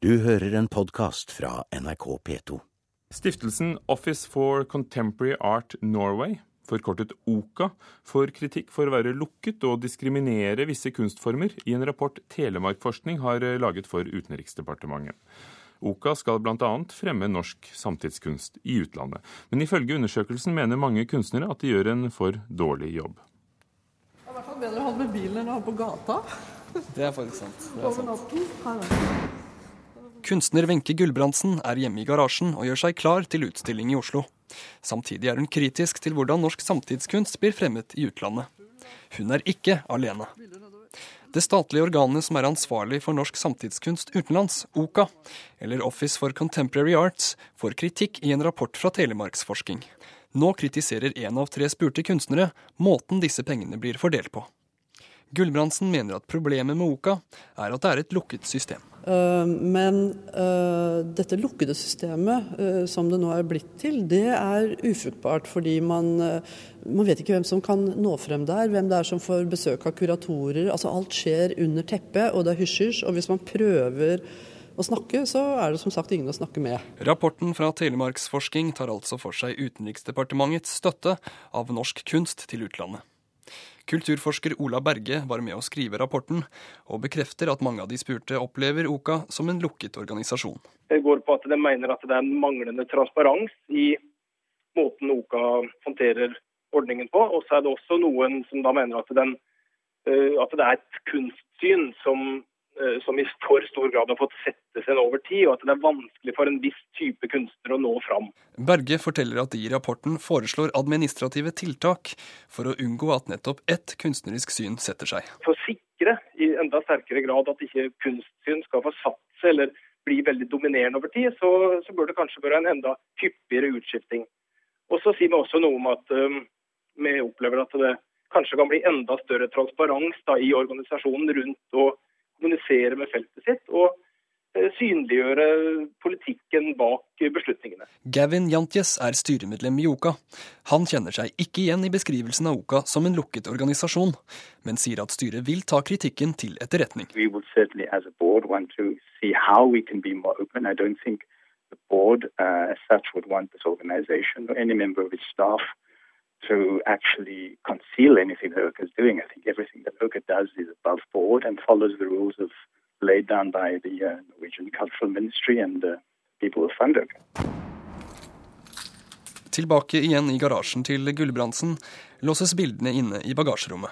Du hører en podkast fra NRK P2. Stiftelsen Office for Contemporary Art Norway, forkortet OKA, får kritikk for å være lukket og diskriminere visse kunstformer i en rapport Telemarkforskning har laget for Utenriksdepartementet. OKA skal bl.a. fremme norsk samtidskunst i utlandet. Men ifølge undersøkelsen mener mange kunstnere at de gjør en for dårlig jobb. Det er i hvert fall bedre å ha med bilen enn å ha på gata. Det er faktisk sant. Det er Over sant. natten. Her er det. Kunstner Wenche Gulbrandsen er hjemme i garasjen og gjør seg klar til utstilling i Oslo. Samtidig er hun kritisk til hvordan norsk samtidskunst blir fremmet i utlandet. Hun er ikke alene. Det statlige organet som er ansvarlig for norsk samtidskunst utenlands, OCA, eller Office for Contemporary Arts, får kritikk i en rapport fra Telemarksforsking. Nå kritiserer én av tre spurte kunstnere måten disse pengene blir fordelt på. Gulbrandsen mener at problemet med OCA er at det er et lukket system. Eh, Men eh, dette lukkede systemet eh, som det nå er blitt til, det er ufruktbart. Fordi man, man vet ikke hvem som kan nå frem der, hvem det er som får besøk av kuratorer. Altså Alt skjer under teppet, og det er hysj-hysj. Og hvis man prøver å snakke, så er det som sagt ingen å snakke med. Rapporten fra Telemarksforsking tar altså for seg Utenriksdepartementets støtte av norsk kunst til utlandet. Kulturforsker Ola Berge var med å skrive rapporten, og bekrefter at mange av de spurte opplever OKA som en lukket organisasjon. Det går på at de mener at det er en manglende transparens i måten OKA håndterer ordningen på. Og så er det også noen som da mener at, den, eh, at det er et kunstsyn som, som i for stor grad har fått sette seg over tid, og at det er vanskelig for en viss type kunstner å nå fram. Berge forteller at de i rapporten foreslår administrative tiltak for å unngå at nettopp ett kunstnerisk syn setter seg. For å sikre i enda sterkere grad at ikke kunstsyn skal få satt seg eller bli veldig dominerende over tid, så, så bør det kanskje være en enda hyppigere utskifting. Og så sier vi også noe om at um, vi opplever at det kanskje kan bli enda større transparens da, i organisasjonen rundt å kommunisere med feltet sitt og eh, synliggjøre politikken bak beslutningene. Gavin Jantjes er styremedlem i OKA. Han kjenner seg ikke igjen i beskrivelsen av OKA som en lukket organisasjon, men sier at styret vil ta kritikken til etterretning. Vi vil certainly, som a board, want to see how we can be more open. I don't think the board, uh, as such, would want this organization or any member of its staff to actually conceal anything that OCA is doing. I think everything that OCA does is above board and follows the rules of laid down by the uh, Norwegian Cultural Ministry and uh, people who fund OCA. Tilbake igjen i garasjen til Gulbrandsen låses bildene inne i bagasjerommet.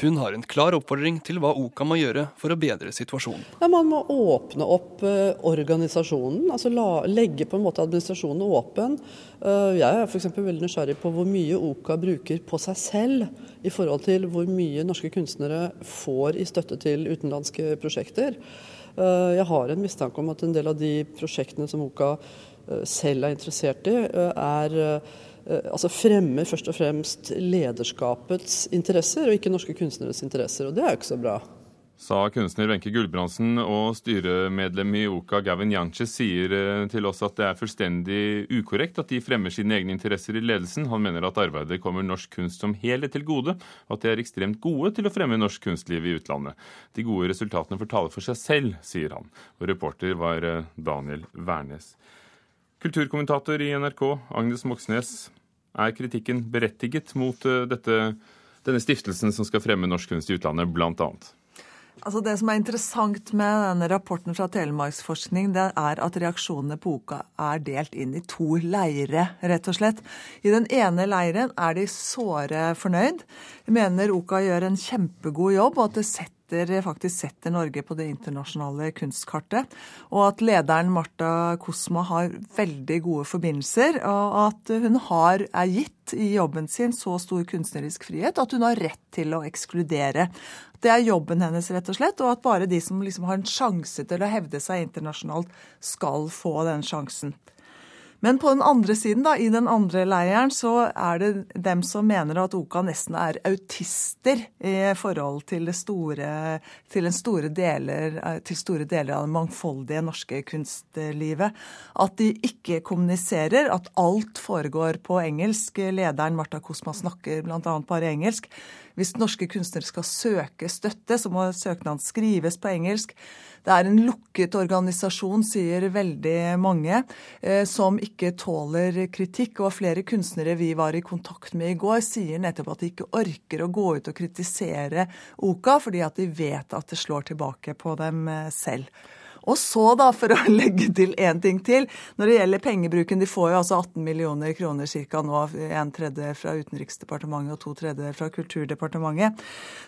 Hun har en klar oppfordring til hva OKA må gjøre for å bedre situasjonen. Ja, Man må åpne opp uh, organisasjonen, altså la, legge på en måte administrasjonen åpen. Uh, jeg er f.eks. veldig nysgjerrig på hvor mye OKA bruker på seg selv i forhold til hvor mye norske kunstnere får i støtte til utenlandske prosjekter. Uh, jeg har en mistanke om at en del av de prosjektene som OKA selv er interessert i, er altså fremmer først og fremst lederskapets interesser, og ikke norske kunstneres interesser. Og det er jo ikke så bra. Sa kunstner Wenche Gulbrandsen og styremedlem i Oka Gavin Janches sier eh, til oss at det er fullstendig ukorrekt at de fremmer sine egne interesser i ledelsen. Han mener at arbeidet kommer norsk kunst som helhet til gode, og at de er ekstremt gode til å fremme norsk kunstliv i utlandet. De gode resultatene får tale for seg selv, sier han. Og reporter var eh, Daniel Wærnes. Kulturkommentator i NRK, Agnes Moxnes. Er kritikken berettiget mot eh, dette, denne stiftelsen som skal fremme norsk kunst i utlandet, annet? Altså Det som er interessant med denne rapporten fra Telemarksforskning, det er at reaksjonene på Oka er delt inn i to leire, rett og slett. I den ene leiren er de såre fornøyd. De mener Oka gjør en kjempegod jobb, og at det setter faktisk setter Norge på det internasjonale kunstkartet. Og at lederen Marta Kosma har veldig gode forbindelser, og at hun har, er gitt i jobben sin så stor kunstnerisk frihet at hun har rett til å ekskludere. Det er jobben hennes, rett og slett, og at bare de som liksom har en sjanse til å hevde seg internasjonalt, skal få den sjansen. Men på den andre siden, da, i den andre leiren, så er det dem som mener at Oka nesten er autister i forhold til, store, til, store deler, til store deler av det mangfoldige norske kunstlivet. At de ikke kommuniserer, at alt foregår på engelsk. Lederen Marta Kosma snakker bl.a. bare engelsk. Hvis norske kunstnere skal søke støtte, så må søknaden skrives på engelsk. Det er en lukket organisasjon, sier veldig mange, eh, som ikke tåler kritikk. Og flere kunstnere vi var i kontakt med i går, sier nettopp at de ikke orker å gå ut og kritisere OKA, fordi at de vet at det slår tilbake på dem eh, selv. Og så, da, for å legge til én ting til, når det gjelder pengebruken De får jo altså 18 millioner kroner ca. nå, en tredjedel fra Utenriksdepartementet og to tredjedeler fra Kulturdepartementet.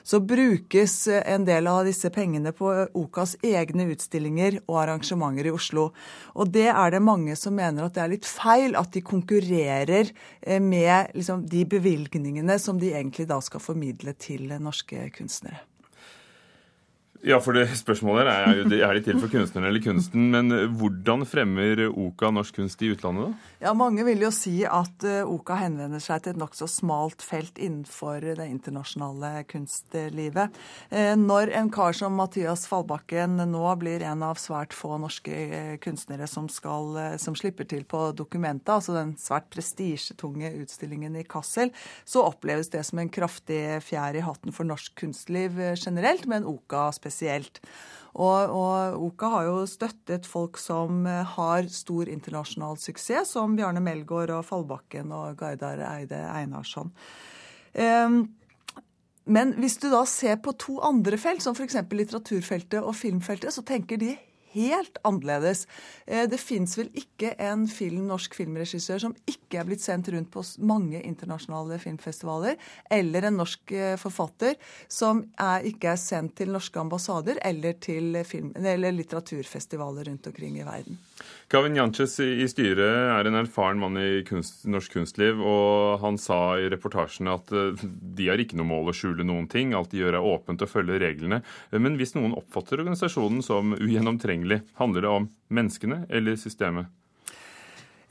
Så brukes en del av disse pengene på OKAs egne utstillinger og arrangementer i Oslo. Og det er det mange som mener at det er litt feil at de konkurrerer eh, med liksom, de bevilgningene som de egentlig da skal formidle til norske kunstnere. Ja, for det Spørsmålet er jo er de til for kunstneren eller kunsten. Men hvordan fremmer OKA norsk kunst i utlandet, da? Ja, Mange vil jo si at eh, OKA henvender seg til et nokså smalt felt innenfor det internasjonale kunstlivet. Eh, når en kar som Mathias Fallbakken nå blir en av svært få norske eh, kunstnere som, skal, som slipper til på dokumentet, altså den svært prestisjetunge utstillingen i Kassel, så oppleves det som en kraftig fjær i hatten for norsk kunstliv generelt, men OKA spesielt spesielt. Og, og, Oka har jo støttet folk som eh, har stor internasjonal suksess, som Bjarne Melgaard og Fallbakken og Gardar Eide Einarsson. Um, men hvis du da ser på to andre felt, som f.eks. litteraturfeltet og filmfeltet, så tenker de helt annerledes. Eh, det fins vel ikke en film, norsk filmregissør som ikke er blitt sendt rundt på mange internasjonale filmfestivaler, eller en norsk eh, forfatter som er, ikke er sendt til norske ambassader eller til film, eller litteraturfestivaler rundt omkring i verden. Gavin Janches i styret er en erfaren mann i kunst, norsk kunstliv, og han sa i reportasjen at eh, de har ikke noe mål å skjule noen ting, alt de gjør er åpent og følger reglene. Men hvis noen oppfatter organisasjonen som ugjennomtrengelig, handler det om menneskene eller systemet?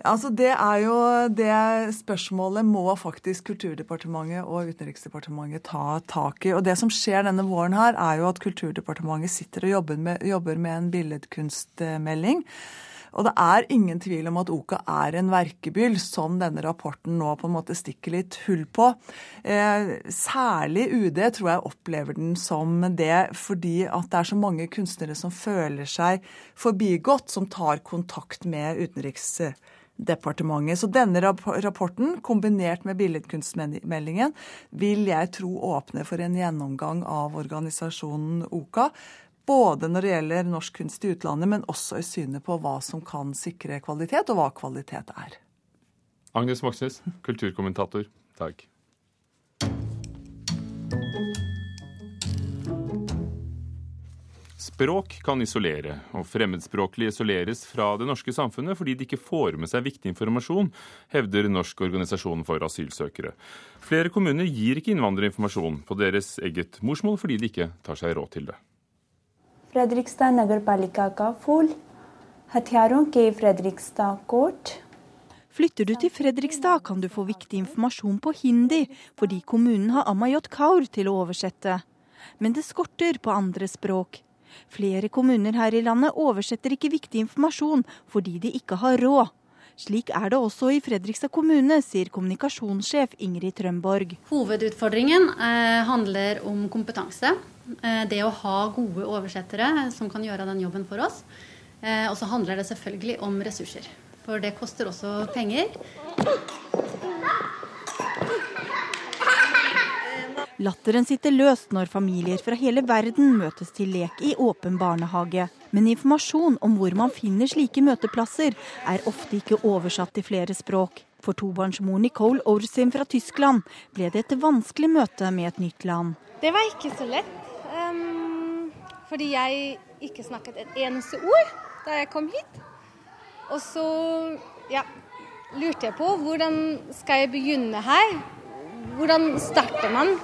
Altså Det er jo det spørsmålet må faktisk Kulturdepartementet og Utenriksdepartementet ta tak i. Og Det som skjer denne våren her, er jo at Kulturdepartementet sitter og jobber med, jobber med en billedkunstmelding. Og det er ingen tvil om at Oka er en verkebyll som denne rapporten nå på en måte stikker litt hull på. Eh, særlig UD tror jeg opplever den som det fordi at det er så mange kunstnere som føler seg forbigått, som tar kontakt med Utenriksdepartementet. Så denne rapporten, kombinert med billedkunstmeldingen, vil jeg tro åpner for en gjennomgang av organisasjonen OKA, både når det gjelder norsk kunst i utlandet, men også i synet på hva som kan sikre kvalitet, og hva kvalitet er. Agnes Moxnes, kulturkommentator. Takk. Språk kan isolere, og fremmedspråklige isoleres fra det norske samfunnet fordi de ikke får med seg viktig informasjon, hevder Norsk organisasjon for asylsøkere. Flere kommuner gir ikke innvandrere informasjon på deres eget morsmål fordi de ikke tar seg råd til det. Fredrikstad नगरपालिका का फूल हथियारों के Fredrikstad court Flytter du til Fredrikstad, kan du få viktig informasjon på hindi, fordi kommunen har Amayot Kaur til å oversette. Men det skorter på andre språk. Flere kommuner her i landet oversetter ikke viktig informasjon fordi de ikke har råd. Slik er det også i Fredrikstad kommune, sier kommunikasjonssjef Ingrid Trømborg. Hovedutfordringen eh, handler om kompetanse. Eh, det å ha gode oversettere som kan gjøre den jobben for oss. Eh, og så handler det selvfølgelig om ressurser. For det koster også penger. Latteren sitter løst når familier fra hele verden møtes til lek i åpen barnehage. Men informasjon om hvor man finner slike møteplasser, er ofte ikke oversatt til flere språk. For tobarnsmor Nicole Orsin fra Tyskland ble det et vanskelig møte med et nytt land. Det var ikke så lett. Um, fordi jeg ikke snakket et eneste ord da jeg kom hit. Og så ja, lurte jeg på hvordan skal jeg begynne her? Hvordan starter man?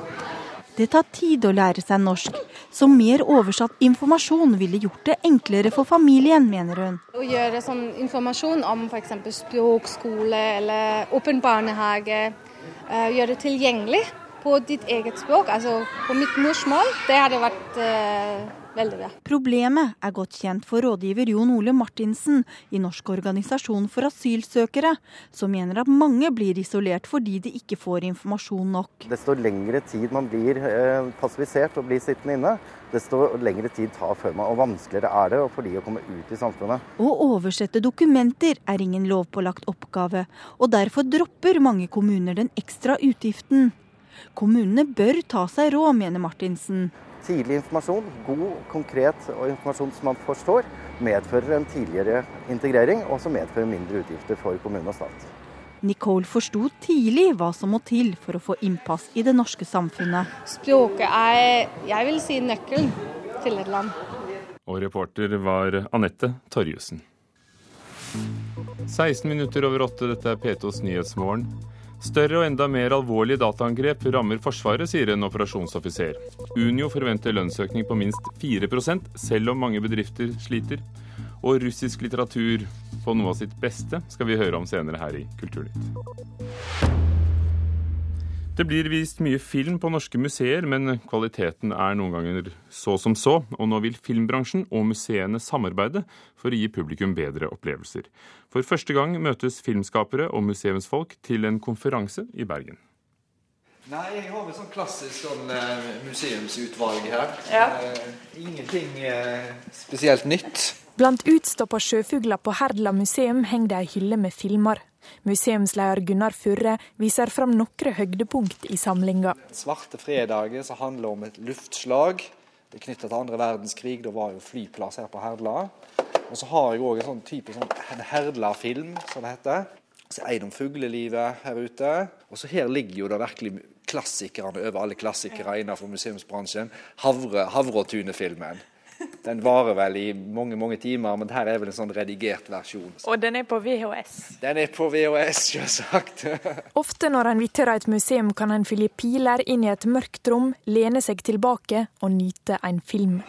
Det tar tid å lære seg norsk, så mer oversatt informasjon ville gjort det enklere for familien, mener hun. Å gjøre sånn informasjon om f.eks. språkskole eller åpen barnehage, uh, gjøre det tilgjengelig på ditt eget språk, altså på mitt morsmål, det hadde vært uh, veldig bra. Problemet er godt kjent for rådgiver Jon Ole Martinsen i Norsk organisasjon for asylsøkere, som mener at mange blir isolert fordi de ikke får informasjon nok. Desto lengre tid man blir eh, passivisert og blir sittende inne, desto lengre tid tar før man, og vanskeligere er det for de å komme ut i samfunnet. Å oversette dokumenter er ingen lovpålagt oppgave, og derfor dropper mange kommuner den ekstra utgiften. Kommunene bør ta seg råd, mener Martinsen. Tidlig informasjon, god, konkret og informasjon som man forstår, medfører en tidligere integrering, og som medfører mindre utgifter for kommune og stat. Nicole forsto tidlig hva som må til for å få innpass i det norske samfunnet. Språket er, jeg vil si, nøkkelen til et land. Og reporter var Anette Torjussen. 16 minutter over åtte, dette er P2s Nyhetsmorgen. Større og enda mer alvorlige dataangrep rammer Forsvaret, sier en operasjonsoffiser. Unio forventer lønnsøkning på minst 4 selv om mange bedrifter sliter. Og russisk litteratur på noe av sitt beste skal vi høre om senere her i Kulturnytt. Det blir vist mye film på norske museer, men kvaliteten er noen ganger så som så. Og nå vil filmbransjen og museene samarbeide for å gi publikum bedre opplevelser. For første gang møtes filmskapere og museumsfolk til en konferanse i Bergen. Nei, jeg har vel sånn klassisk sånn uh, museumsutvalg her. Ja. Uh, ingenting uh, spesielt nytt. Blant utstoppa sjøfugler på Herdla museum henger det ei hylle med filmer. Museumsleder Gunnar Furre viser fram noen høydepunkt i samlinga. Svarte fredager som handler om et luftslag. Det er knytta til andre verdenskrig. Da var jo flyplass her på Herdla. Og så har jeg òg en sånn type sånn, Herdla-film, som det heter. Så det om fuglelivet her ute. Og så her ligger jo det virkelig klassikerne over alle klassikere innenfor museumsbransjen. Havre, Havretunet-filmen. Den varer vel i mange mange timer, men her er vel en sånn redigert versjon. Og den er på VHS? Den er på VHS, selvsagt. Ofte når en vitrer et museum, kan en fylle piler inn i et mørkt rom, lene seg tilbake og nyte en film.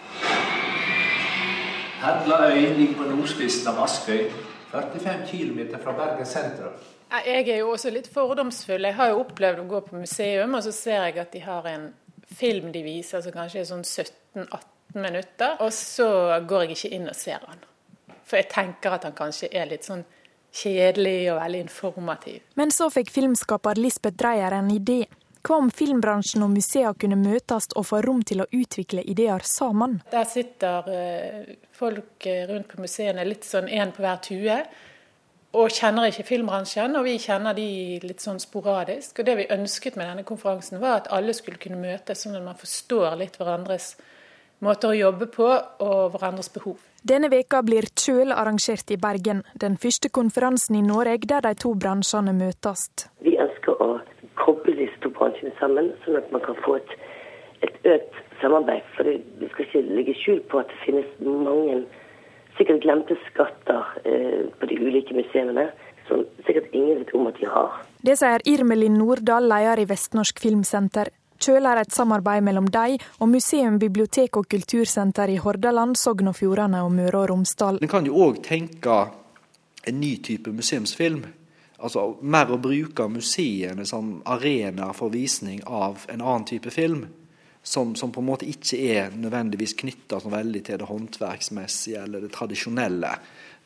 Herdlaøy ligger på nordspissen av Askøy, 45 km fra Bergen sentrum. Jeg er jo også litt fordomsfull. Jeg har jo opplevd å gå på museum, og så ser jeg at de har en film de viser som kanskje er sånn 17-18 minutter, og så går jeg ikke inn og ser han. For jeg tenker at han kanskje er litt sånn kjedelig og veldig informativ. Men så fikk filmskaper Lisbeth Dreyer en idé. Hva om filmbransjen og museene kunne møtes og få rom til å utvikle ideer sammen? Der sitter eh, folk eh, rundt på museene litt sånn én på hver tue. Og kjenner ikke filmbransjen, og vi kjenner de litt sånn sporadisk. Og det vi ønsket med denne konferansen, var at alle skulle kunne møtes, sånn at man forstår litt hverandres måter å jobbe på og hverandres behov. Denne veka blir Kjøl arrangert i Bergen, den første konferansen i Norge der de to bransjene møtes. Vi ønsker å koble disse to bransjene sammen, sånn at man kan få et, et økt samarbeid. For vi skal ikke legge skjul på at det finnes mange sikkert glemte skatter eh, på de ulike museene som sikkert ingen vet om at de har. Det sier Irmelin Nordahl, leder i Vestnorsk Filmsenter. Kjøl er et samarbeid mellom dem og museum, bibliotek og kultursenter i Hordaland, Sogn og Fjordane og Møre og Romsdal. En kan jo òg tenke en ny type museumsfilm. Altså mer å bruke museene som arena for visning av en annen type film. Som, som, på en måte ikke er nødvendigvis knytta veldig til det håndverksmessige eller det tradisjonelle.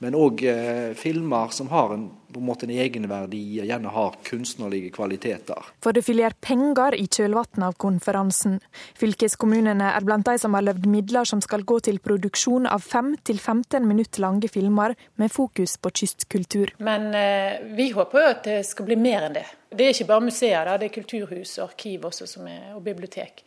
Men òg eh, filmer som har en, på en måte en egenverdi og gjerne har kunstnerlige kvaliteter. For det følger penger i kjølvannet av konferansen. Fylkeskommunene er blant de som har løvd midler som skal gå til produksjon av 5-15 minutter lange filmer med fokus på kystkultur. Men eh, vi håper jo at det skal bli mer enn det. Det er ikke bare museer, det er kulturhus og arkiv også, er, og bibliotek.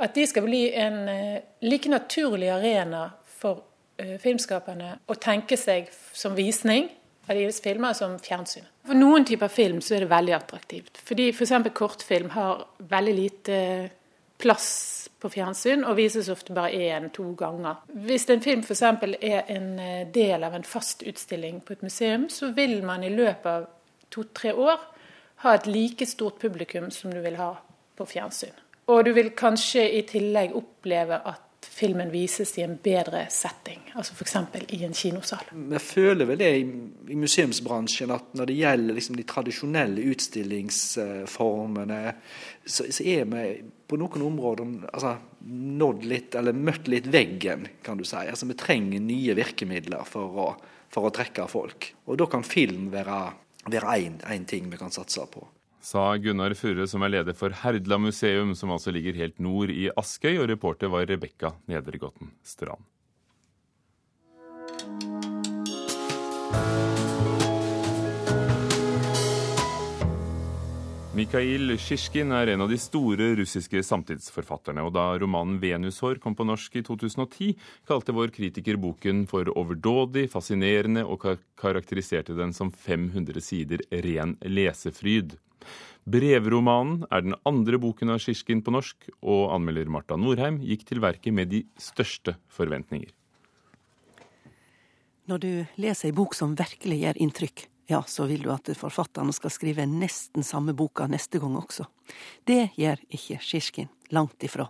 At de skal bli en eh, like naturlig arena for filmskaperne å tenke seg som visning av deres filmer som fjernsyn. For noen typer film så er det veldig attraktivt. Fordi f.eks. For kortfilm har veldig lite plass på fjernsyn og vises ofte bare én-to ganger. Hvis en film f.eks. er en del av en fast utstilling på et museum, så vil man i løpet av to-tre år ha et like stort publikum som du vil ha på fjernsyn. Og du vil kanskje i tillegg oppleve at filmen vises i en bedre setting, altså f.eks. i en kinosal. Jeg føler vel det i museumsbransjen at når det gjelder liksom de tradisjonelle utstillingsformene, så, så, er vi på noen områder altså, nådd litt, eller møtt litt veggen, kan du si. Altså, vi trenger nye virkemidler for å, for å trekke folk. Og da kan film være én ting vi kan satse på sa Gunnar Furre, som er leder for Herdla museum, som altså ligger helt nord i Askøy, og reporter var Rebekka Nedregotten Strand. Mikhail Sjisjkin er en av de store russiske samtidsforfatterne, og da romanen 'Venushår' kom på norsk i 2010, kalte vår kritiker boken for overdådig, fascinerende og karakteriserte den som 500 sider ren lesefryd. Brevromanen er den andre boken av Sjisjkin på norsk, og anmelder Marta Norheim gikk til verket med de største forventninger. Når du leser ei bok som virkelig gjør inntrykk, ja, så vil du at forfatterne skal skrive nesten samme boka neste gang også. Det gjør ikke Sjisjkin langt ifra.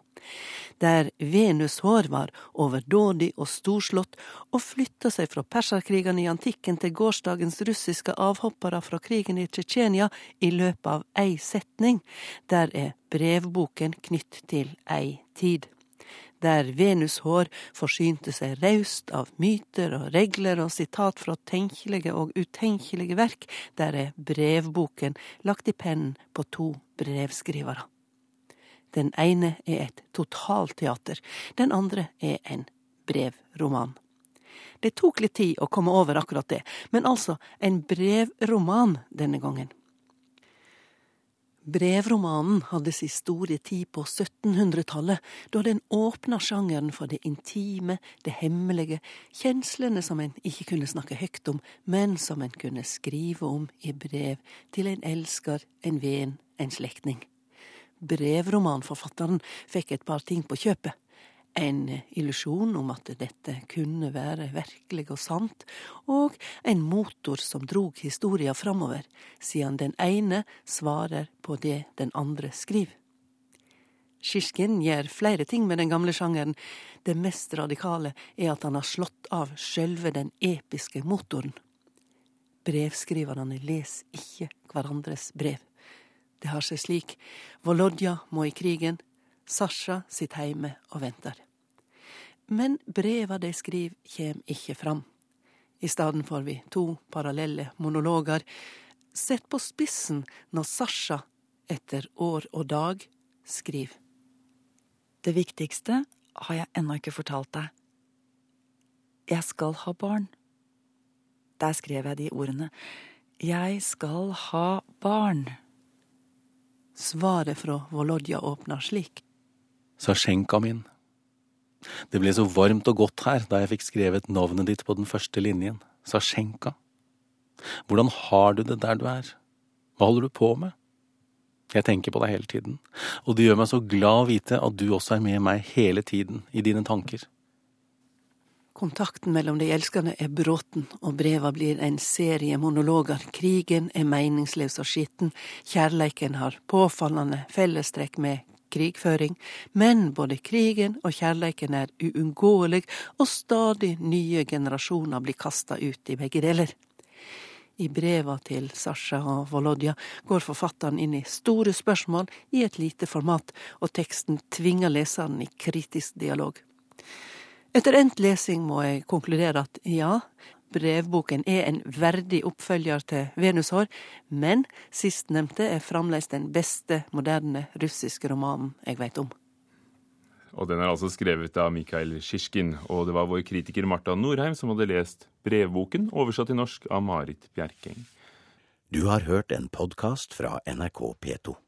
Der Venus hår var overdådig og storslått, og flytta seg fra perserkrigene i antikken til gårsdagens russiske avhoppere fra krigen i Tsjetsjenia i løpet av ei setning, der er brevboken knytt til ei tid der Venushår forsynte seg raust av myter og regler og sitat fra tenkelige og utenkelige verk, der er brevboken lagt i pennen på to brevskrivere. Den ene er et totalteater, den andre er en brevroman. Det tok litt tid å komme over akkurat det, men altså en brevroman denne gangen. Brevromanen hadde sin store tid på 1700-tallet, da den åpna sjangeren for det intime, det hemmelige, kjenslene som en ikke kunne snakke høyt om, men som en kunne skrive om i brev til en elsker, en venn, en slektning brevromanforfatteren fikk et par ting på kjøpet. En illusjon om at dette kunne være virkelig og sant, og en motor som drog historia framover, siden den ene svarer på det den andre skriver. Sjisjkin gjør flere ting med den gamle sjangeren. Det mest radikale er at han har slått av sjølve den episke motoren. Brevskriverne leser ikke hverandres brev. Det har seg slik. Volodja må i krigen. Sasha sitt heime og venter. Men breva de skriver, kjem ikke fram. I stedet får vi to parallelle monologer, sett på spissen når Sasha, etter år og dag, skriver. Det viktigste har jeg ennå ikke fortalt deg. Jeg skal ha barn. Der skrev jeg de ordene. Jeg skal ha barn. Svaret fra Volodja åpner slik. Sasjenka min. Det ble så varmt og godt her da jeg fikk skrevet navnet ditt på den første linjen. Sasjenka. Hvordan har du det der du er? Hva holder du på med? Jeg tenker på deg hele tiden, og det gjør meg så glad å vite at du også er med meg hele tiden i dine tanker. Kontakten mellom de elskende er bråten, og breva blir en serie monologer. Krigen er meningsløs og skitten, kjærleiken har påfallende fellestrekk med krigføring, men både krigen og kjærleiken er uunngåelig, og stadig nye generasjoner blir kasta ut i begge deler. I breva til Sasha og Volodja går forfatteren inn i store spørsmål i et lite format, og teksten tvinger leseren i kritisk dialog. Etter endt lesing må jeg konkludere at ja, brevboken er en verdig oppfølger til Venushår, men sistnevnte er fremdeles den beste moderne russiske romanen jeg vet om. Og den er altså skrevet av Mikhail Sjisjkin, og det var vår kritiker Marta Norheim som hadde lest brevboken, oversatt til norsk av Marit Bjerkeng. Du har hørt en podkast fra NRK P2.